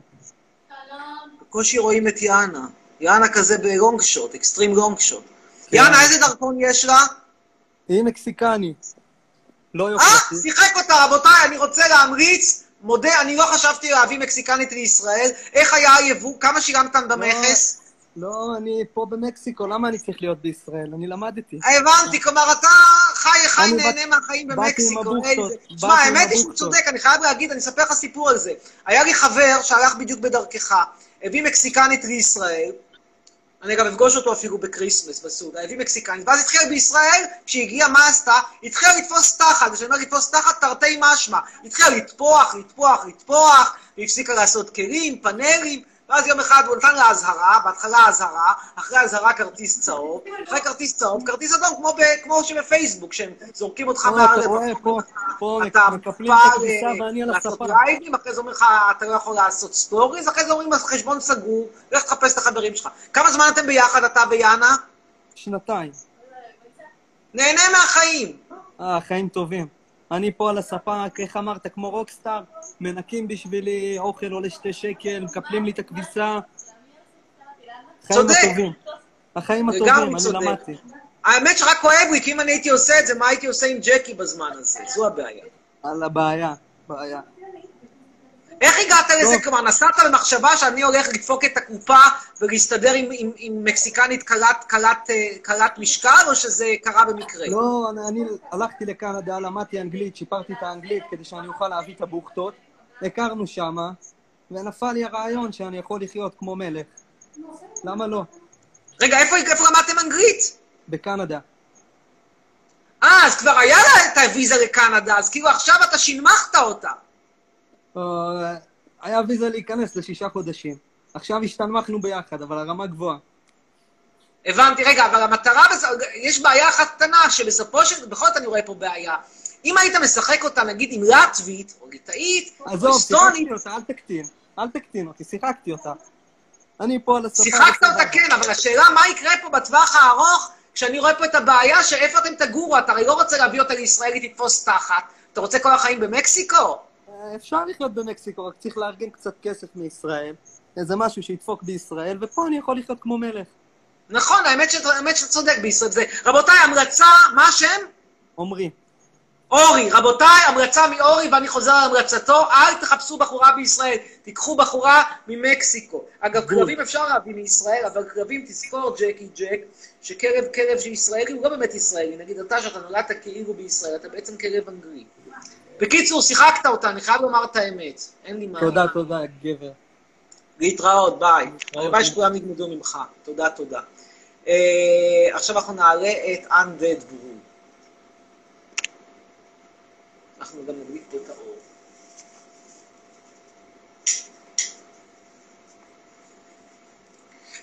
בקושי רואים את יאנה. יאנה כזה בלונג שוט, אקסטרים לונג שוט. כן. יאנה, איזה דרכון יש לה? היא מקסיקני. לא אה, יופי. שיחק אותה, רבותיי, אני רוצה להמליץ. מודה, אני לא חשבתי להביא מקסיקנית לישראל. איך היה היבוא? כמה שילמתם במכס? לא, אני פה במקסיקו, למה אני צריך להיות בישראל? אני למדתי. הבנתי, כלומר, אתה חי, חי, נהנה מהחיים במקסיקו. תשמע, האמת היא שהוא. צודק, אני חייב להגיד, אני אספר לך סיפור על זה. היה לי חבר שהלך בדיוק בדרכך, הביא מקסיקנית לישראל, אני גם אפגוש אותו אפילו בקריסמס, בסעודה, הביא מקסיקנית, ואז התחילה בישראל, כשהגיעה, מה עשתה? התחילה לתפוס תחת, כשאני אומר לתפוס תחת, תרתי משמע. התחילה לטפוח, לטפוח, לטפוח, והפסיקה לעשות כלים, פאנלים, ואז יום אחד הוא נתן לה אזהרה, בהתחלה אזהרה, אחרי אזהרה כרטיס צהוב, אחרי כרטיס צהוב, כרטיס אדום, כמו, ב, כמו שבפייסבוק, שהם זורקים אותך מהר אתה רואה, פה, פה אתה מקפלים את אה, ואני על הספה. לייבים, אחרי זה אומרים לך, אתה לא יכול לעשות סטוריז, אחרי זה אומרים, החשבון סגור, לך תחפש את החברים שלך. כמה זמן אתם ביחד, אתה ויאנה? שנתיים. נהנה מהחיים. אה, חיים טובים. אני פה על הספה, איך אמרת, כמו rockstar, מנקים בשבילי, אוכל עולה שתי שקל, מקפלים לי את הכביסה. החיים צודק. הטובים. החיים הטובים, אני צודק. למדתי. האמת שרק כואב לי, כי אם אני הייתי עושה את זה, מה הייתי עושה עם ג'קי בזמן הזה? זו הבעיה. על הבעיה, בעיה. איך הגעת לזה? כלומר, נסעת במחשבה שאני הולך לדפוק את הקופה ולהסתדר עם, עם, עם מקסיקנית קלת, קלת, אה, קלת משקל, או שזה קרה במקרה? לא, אני, אני הלכתי לקנדה, למדתי אנגלית, שיפרתי את האנגלית כדי שאני אוכל להביא את הבוכטות. הכרנו שמה, ונפל לי הרעיון שאני יכול לחיות כמו מלך. למה לא? רגע, איפה, איפה למדתם אנגלית? בקנדה. אה, אז כבר היה לה את הוויזה לקנדה, אז כאילו עכשיו אתה שינמכת אותה. אה, היה ויזה להיכנס לשישה חודשים. עכשיו השתנמכנו ביחד, אבל הרמה גבוהה. הבנתי, רגע, אבל המטרה, יש בעיה אחת קטנה, שבסופו של, בכל זאת אני רואה פה בעיה. אם היית משחק אותה, נגיד, עם לטבית, או ליטאית, או עזוב, אסטונית, שיחקתי אותה, אל תקטין. אל תקטין אותי, שיחקתי אותה. אני פה על הספה. שיחקת. אותה כן, אבל השאלה מה יקרה פה בטווח הארוך, כשאני רואה פה את הבעיה שאיפה אתם תגורו, אתה הרי לא רוצה להביא אותה לישראל, היא תתפוס תחת. אתה רוצה כל החיים במקסיקו? אפשר לחיות במקסיקו, רק צריך לארגן קצת כסף מישראל. איזה משהו שידפוק בישראל, ופה אני יכול לחיות כמו מלך. נכון, האמת שאתה האמת שאתה צודק בישראל. זה. רבותיי, המלצה, מה השם? עומרי. אורי. רבותיי, המלצה מאורי, ואני חוזר על המלצתו, אל תחפשו בחורה בישראל, תיקחו בחורה ממקסיקו. אגב, כלבים אפשר להביא מישראל, אבל כלבים, תזכור, ג'קי ג'ק, שכלב כלב שישראלי הוא לא באמת ישראלי. נגיד אתה, שאתה נולדת כאילו בישראל, אתה בעצם כלב אנגלי. בקיצור, שיחקת אותה, אני חייב לומר את האמת. אין לי מה... תודה, תודה, גבר. להתראות, ביי. הלוואי שכולם ילמדו ממך. תודה, תודה. אה, עכשיו אנחנו נעלה את Undead Brew. אנחנו גם נדליק פה את האור.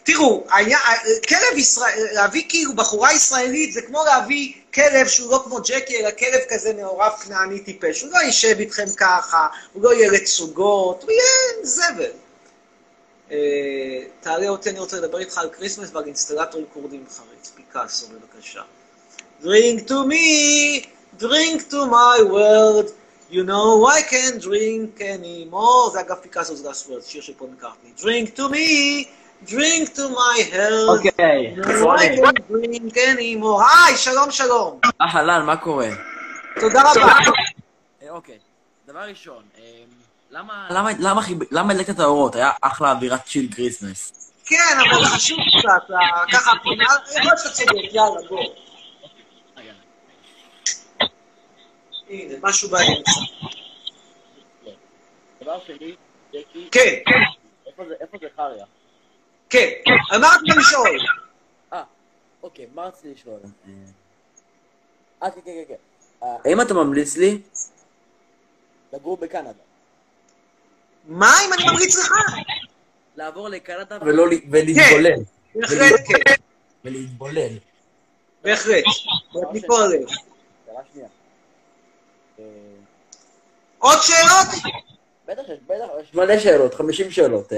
תראו, היה, כלב ישראל, להביא כאילו בחורה ישראלית זה כמו להביא כלב שהוא לא כמו ג'קי, אלא כלב כזה מעורב כנעני טיפש. הוא לא יישב איתכם ככה, הוא לא יהיה לצוגות, הוא יהיה זבל. אה, תעלה אותי, אני רוצה לדבר איתך על כריסמס ועל אינסטלטור כורדי עם חריץ. פיקאסו, בבקשה. Drink to me, drink to my health, you know I can't drink anymore. זה אגב פיקאסו, זה last word, שיר של פול מקארטני. Drink to me, drink to my health, אוקיי, I can't drink anymore. היי, שלום שלום. אהלן, מה קורה? תודה רבה. אה, אוקיי, דבר ראשון, אה, למה- הדלקת את האורות? היה אחלה אווירת chill Christmas. כן, אבל חשוך קצת, אה, ככה, יכול להיות שאתה צודק, יאללה, בוא. הנה, משהו באמצע. דבר שני, ג'קי, כן, איפה זה חריה? כן. על מה רצית לשאול? אה, אוקיי, מה רציתי לשאול? אה, אה, כן, כן, כן, כן. אה, האם אתה ממליץ לי לגור בקנדה? מה אם אני ממליץ לך? לעבור לקנדה ולהתבולל. בהחלט כן, ולהתבולל. בהחלט. אה, עוד שאלות? בטח יש, בטח, יש מלא שאלות, 50 שאלות.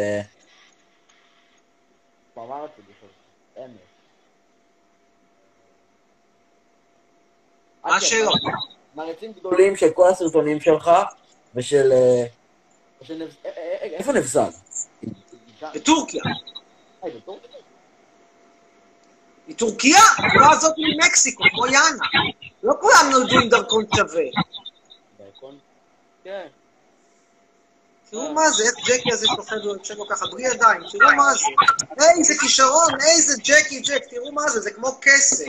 אמרתי בכלל? אין לי. מה כן, השאלות? מעריצים גדולים של כל הסרטונים שלך ושל... אה, אה, אה, איפה נבזל? בטורקיה. בטורקיה? היא טורקיה? התנועה הזאת היא ממקסיקו, כמו יאנה. לא כולם נולדו עם דרכון שווה. דרכון? כן. תראו מה זה, איך ג'קי הזה שוכב ויושב לו ככה, בלי ידיים, תראו מה זה. איזה כישרון, איזה ג'קי ג'ק, תראו מה זה, זה כמו כסף.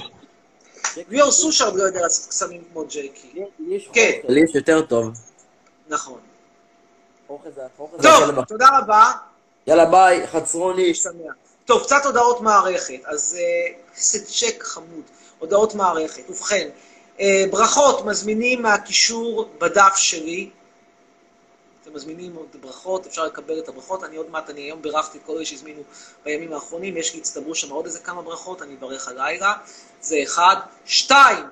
ליאור סושרד לא יודע לעשות קסמים כמו ג'קי. כן. לי יש יותר טוב. נכון. טוב, תודה רבה. יאללה ביי, חצרוני. טוב, קצת הודעות מערכת. אז אה, איזה צ'ק חמוד. הודעות מערכת. ובכן, אה, ברכות מזמינים מהקישור בדף שלי. אתם מזמינים עוד ברכות, אפשר לקבל את הברכות. אני עוד מעט, אני היום בירכתי את כל אלה שהזמינו בימים האחרונים, יש לי, הצטברו שם עוד איזה כמה ברכות, אני אברך הלילה. זה אחד. שתיים,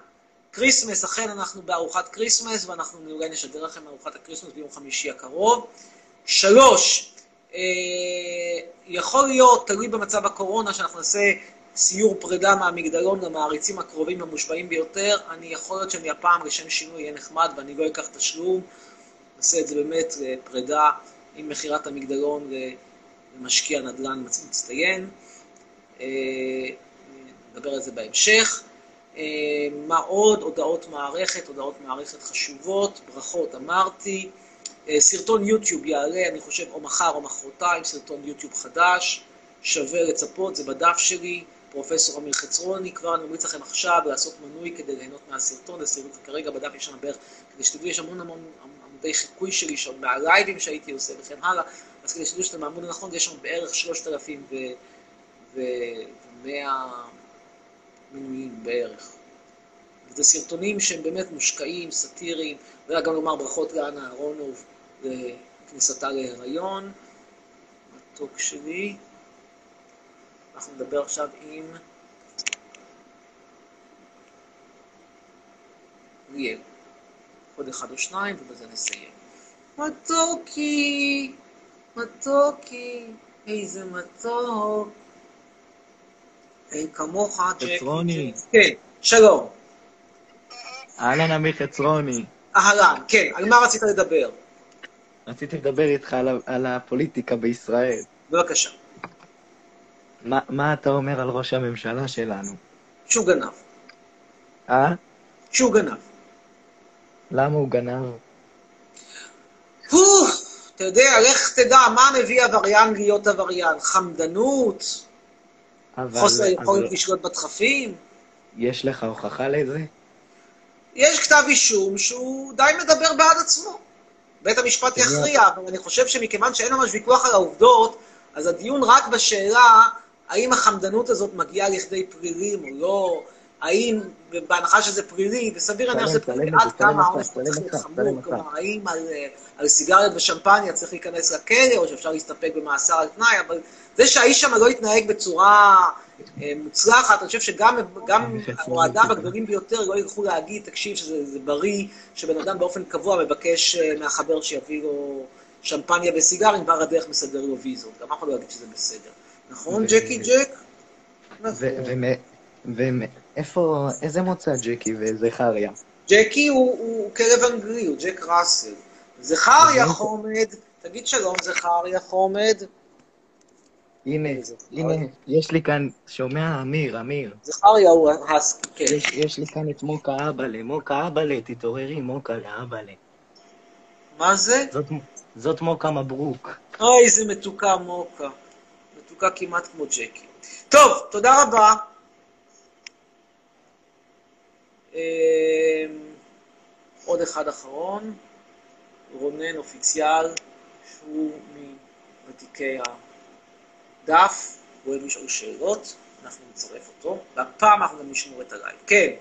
כריסמס, אכן אנחנו בארוחת כריסמס, ואנחנו אולי נשדר לכם ארוחת הכריסמס ביום חמישי הקרוב. שלוש, אה, יכול להיות, תלוי במצב הקורונה, שאנחנו נעשה סיור פרידה מהמגדלון למעריצים הקרובים המושבעים ביותר. אני יכול להיות שמהפעם לשם שינוי יהיה נחמד ואני לא אקח תשלום. נעשה את זה באמת לפרידה עם מכירת המגדלון למשקיע נדל"ן מצטיין. אה, נדבר על זה בהמשך. אה, מה עוד? הודעות מערכת, הודעות מערכת חשובות, ברכות אמרתי. אה, סרטון יוטיוב יעלה, אני חושב, או מחר או מחרתיים, סרטון יוטיוב חדש, שווה לצפות, זה בדף שלי, פרופסור אמיר חצרוני, כבר אני ממליץ לכם עכשיו לעשות מנוי כדי ליהנות מהסרטון, הסרטון כרגע בדף יש שם בערך, כדי שתדעו, יש המון המון עמודי חיקוי שלי שם, מהלייבים שהייתי עושה וכן הלאה, אז כדי שתדעו שאתם מעמוד הנכון, יש שם בערך 3,100 מנויים בערך. זה סרטונים שהם באמת מושקעים, סאטיריים, וגם לומר ברכות לאנה אהרונוב לכניסתה להיריון, מתוק שלי. אנחנו נדבר עכשיו עם ליאל. עוד אחד או שניים ובזה נסיים. מתוקי, מתוקי, איזה מתוק. כמוך. חצרוני. כן, שלום. אהלן אמיר חצרוני. אהלן, כן, על מה רצית לדבר? רציתי לדבר איתך על, על הפוליטיקה בישראל. בבקשה. מה, מה אתה אומר על ראש הממשלה שלנו? שהוא גנב. אה? שהוא גנב. למה הוא גנב? הו, אתה יודע, לך תדע, מה מביא עבריין להיות עבריין? חמדנות? אבל, חוסר יכולת לשלוט בדחפים? יש לך הוכחה לזה? יש כתב אישום שהוא די מדבר בעד עצמו. בית המשפט יכריע, אבל אני חושב שמכיוון שאין ממש ויכוח על העובדות, אז הדיון רק בשאלה האם החמדנות הזאת מגיעה לכדי פלילים או לא, האם, בהנחה שזה פלילי, וסביר להניח שזה פלילי, עד כמה העונש צלם צריך להיות חמור. כלומר, האם על, על סיגריות ושמפניה צריך להיכנס לכלא, או שאפשר להסתפק במאסר על תנאי, אבל זה שהאיש שם לא התנהג בצורה אה, מוצלחת, אני חושב שגם גם אני חושב שזה אוהדיו סיבה. הגדולים ביותר לא ילכו להגיד, תקשיב, שזה זה בריא, שבן אדם באופן קבוע מבקש אה, מהחבר שיביא לו שמפניה וסיגרים, בר הדרך מסדר לו ויזות. גם אף אחד לא יגיד שזה בסדר. נכון, ג'קי ג'ק? ואיפה, איזה מוצא ג'קי וזכריה? ג'קי הוא, הוא כלב אנגלי, הוא ג'ק ראסל. זכריה אז חומד, תגיד שלום זכריה חומד. הנה, הנה, יש לי כאן, שומע, אמיר, אמיר. זכריה הוא הסקי, כן. יש, יש לי כאן את מוקה אבאלה, מוקה אבאלה, תתעוררי, מוקה לאבאלה. מה זה? זאת, זאת מוקה מברוק. אוי, איזה מתוקה מוקה. מתוקה כמעט כמו ג'קי. טוב, תודה רבה. עוד אחד אחרון, רונן אופיציאל, שהוא מוותיקי הדף, הוא אוהב לשאול שאלות, אנחנו נצרף אותו, והפעם אנחנו גם נשמור את הלייב. כן.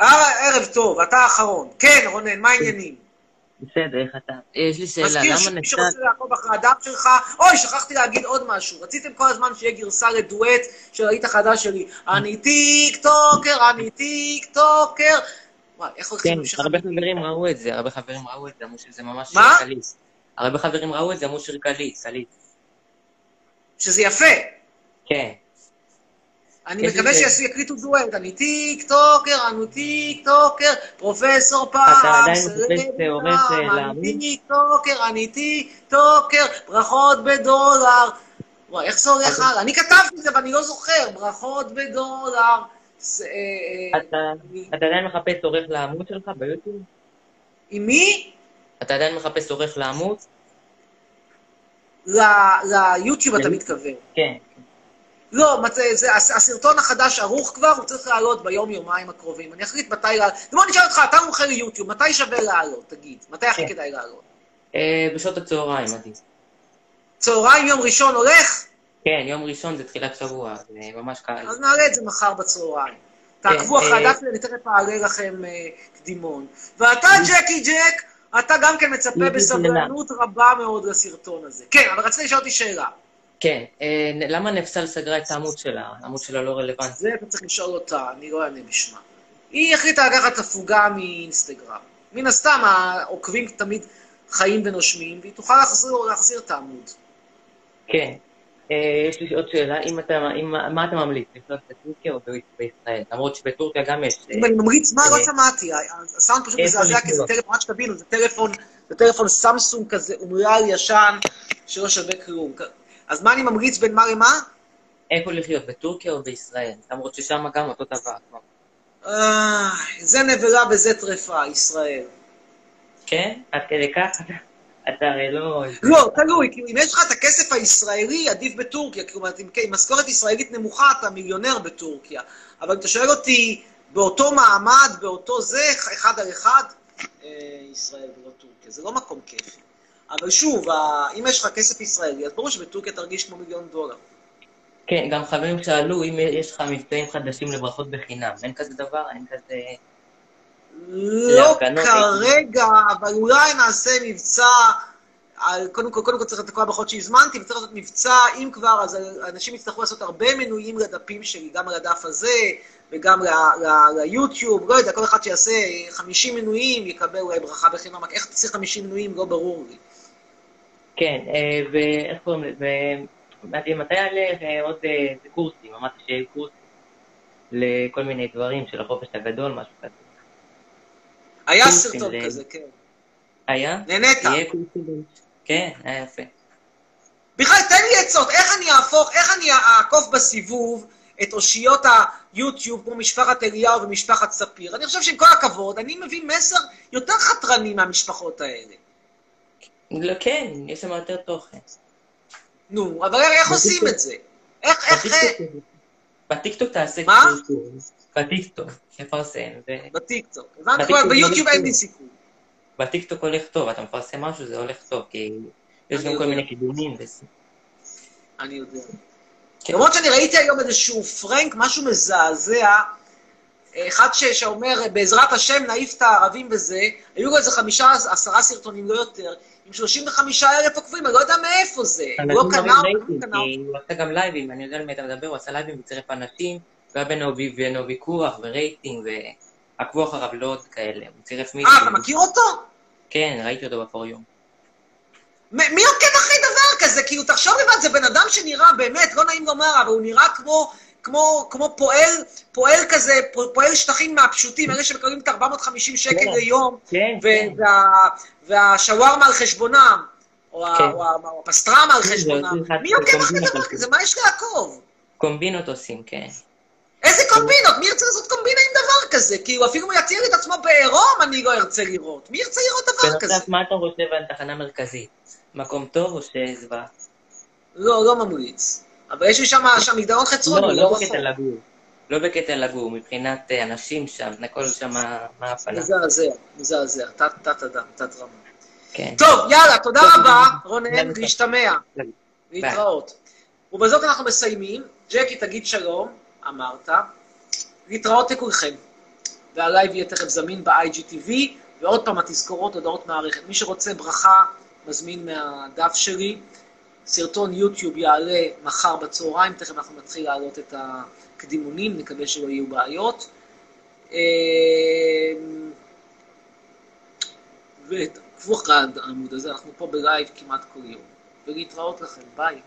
אה, ערב טוב, אתה האחרון. כן, רונן, מה העניינים? בסדר, איך אתה? יש לי שאלה, מזכיר למה שמי נתן... שרוצה לעקוב אחרי הדף שלך, אוי, שכחתי להגיד עוד משהו. רציתם כל הזמן שיהיה גרסה לדואט של הלהיט החדש שלי. אני טיק טוקר, אני טיק טוקר. וואי, איך הולכים כן? הרבה חברים ראו את זה, הרבה חברים ראו את זה, אמרו שזה ממש? שיר קליס. הרבה חברים ראו את זה, אמרו שיר קליס, קליס. שזה יפה. כן. אני מקווה זה- שיעשו, יקליטו דואט. אני טיק טוקר, אני טיק טוקר, פרופסור אתה פעם, עדיין מחפש אני לעמוד? טיק טוקר, אני טיק טוקר, ברכות בדולר. וואי, איך זה הולך הלאה? אני כתבתי את זה ואני לא זוכר, ברכות בדולר. אה, אה, אתה אתה עדיין מחפש עורך לעמוד שלך ביוטיוב? עם מי? אתה עדיין מחפש עורך לעמוד? ליוטיוב אתה מתכוון. כן. לא, זה, הס- הסרטון החדש ערוך כבר, הוא צריך לעלות ביום-יומיים הקרובים. אני אחליט מתי לעלות. בוא נשאל אותך, אתה מומחה ליוטיוב, מתי שווה לעלות, תגיד? מתי הכי כן. כדאי לעלות? אה, בשעות הצהריים, עדיף. צהריים, יום ראשון הולך? כן, יום ראשון זה תחילת שבוע, זה ממש קל. אז נעלה את זה מחר בצהריים. תעקבו אחרי אה, הדף אני תכף אעלה לכם אה, קדימון. ואתה, ג'קי ג'ק, אתה גם כן מצפה בסבלנות רבה מאוד לסרטון הזה. כן, אבל רציתי לשאול אותי שאלה. כן, אה, למה נפסל סגרה את העמוד שלה? העמוד שלה לא רלוונטי. זה אתה צריך לשאול אותה, אני לא אענה בשמה. היא החליטה לקחת הפוגה מאינסטגרם. מן הסתם, העוקבים תמיד חיים ונושמים, והיא תוכל להחזיר, להחזיר את העמוד. כן. אה, יש לי עוד שאלה, אם אתה, אם, מה אתה ממליץ, לקנות בטורקיה או בישראל? למרות שבטורקיה גם יש... אם אני ממליץ, מה? לא אה, שמעתי. הסאונד פשוט מזעזע, כי זה? טלפון, רק שתבינו, זה טלפון, זה טלפון סמסונג כזה, אומלל ישן, שלא שווה כלום. אז מה אני ממליץ בין מה למה? איפה לחיות, בטורקיה או בישראל? למרות ששם גם אותו דבר. אה, זה נבלה וזה טרפה, ישראל. כן? עד כדי כך? אתה- הרי לא... לא, תלוי, כאילו, אם יש לך את הכסף הישראלי, עדיף בטורקיה. כלומר, אם עם משכורת ישראלית נמוכה, אתה מיליונר בטורקיה. אבל אם אתה שואל אותי, באותו מעמד, באותו זה, אחד על אחד, אה, ישראל ולא טורקיה. זה לא מקום כיפי. אבל שוב, אם יש לך כסף ישראלי, אז ברור שבטורקיה תרגיש כמו מיליון דולר. כן, גם חברים שאלו אם יש לך מבצעים חדשים לברכות בחינם. אין כזה דבר? אין כזה... לא כרגע, אבל אולי נעשה מבצע, על, קודם כל, קודם כל צריך את כל הברכות שהזמנתי, וצריך לעשות מבצע, אם כבר, אז אנשים יצטרכו לעשות הרבה מנויים לדפים שלי, גם על הדף הזה, וגם ליוטיוב, לא יודע, כל אחד שיעשה 50 מנויים, יקבל אולי ברכה בחינם, רק איך תעשה 50 מנויים, לא ברור לי. כן, אה, ואיך קוראים לזה? מתי יעלה עוד אה, קורסים? אמרת שיהיה קורסים לכל מיני דברים של החופש הגדול, משהו כזה. היה סרטון ל- כזה, כן. היה? נהנית. כן, היה יפה. בכלל, תן לי עצות, איך אני אהפוך, איך אני אעקוף בסיבוב את אושיות היוטיוב כמו משפחת אליהו ומשפחת ספיר. אני חושב שעם כל הכבוד, אני מביא מסר יותר חתרני מהמשפחות האלה. לא, כן, יש שם יותר תוכן. נו, אבל איך עושים את זה? איך, איך... בטיקטוק- תעשה מה? בטיקטוק, תפרסם. ו- בטיקטוק. הבנתי, ביוטיוב אין לי. סיכוי. בטיקטוק הולך טוב, אתה מפרסם משהו, זה הולך טוב, כי יש גם כל. מיני קידומים וזה. אני יודע. כן. למרות שאני ראיתי היום איזשהו prank, משהו מזעזע, אחד ש- שאומר, בעזרת השם נעיף את הערבים בזה, היו לו איזה חמישה, עשרה סרטונים, לא יותר, עם 35 אלף עוקבים, אני לא יודע מאיפה זה. הוא לא קנה הוא רייטינג, קנה הוא עשה גם לייבים, אני יודע על מי אתה מדבר, הוא עשה לייבים וצירף אנשים, והיה בינו ובינו ויכוח ורייטינג, ועקבו אחריו לעוד כאלה, הוא צירף מישהו. אה, אתה מכיר אותו? כן, ראיתי אותו ב For You. מי עוקב אחרי דבר כזה? כאילו, תחשוב לבד, זה בן אדם שנראה, באמת, לא נעים לומר, אבל הוא נראה כמו, כמו, כמו פועל, פועל כזה, פועל שטחים מהפשוטים, אלה שמקבלים את 450 שקל כן, ליום, כן, ו- כן. וה- והשווארמה על חשבונם, או כן. או או הפסטרמה על כן, חשבונם. מי עוקב אחרי דבר. כזה? מה יש לעקוב? קומבינות עושים, כן. איזה קומבינות? מי ירצה לעשות קומבינה עם דבר כזה? כאילו, אפילו אם הוא יציע לי את עצמו בעירום, אני לא ארצה לראות. מי ירצה לראות דבר כזה? בנוסף, מה אתה חושב על תחנה מרכזית? מקום טוב או שזוועה? לא, לא ממליץ. אבל יש לי שם שם מגדרון חצרון, לא, לא בקטע. לגור. לא בקטע לגור, מבחינת אה, אנשים שם, הכל שם מהפנה. מזעזע, מזעזע, תת אדם, תת רמה. כן. טוב, יאללה, תודה רבה. רונן. להשתמע. להתראות. ובזאת אנחנו מסיימים. ג'קי, תגיד שלום, אמרת. להתראות לכולכם. והלייב יהיה תכף זמין ב-IGTV, ועוד פעם, התזכורות, הודעות מערכת. מי שרוצה ברכה, מזמין מהדף שלי. סרטון יוטיוב יעלה מחר בצהריים, תכף אנחנו נתחיל להעלות את הקדימונים, נקווה שלא יהיו בעיות. ותעקבו אחרי העמוד הזה, אנחנו פה בלייב כמעט כל יום. ולהתראות לכם, ביי.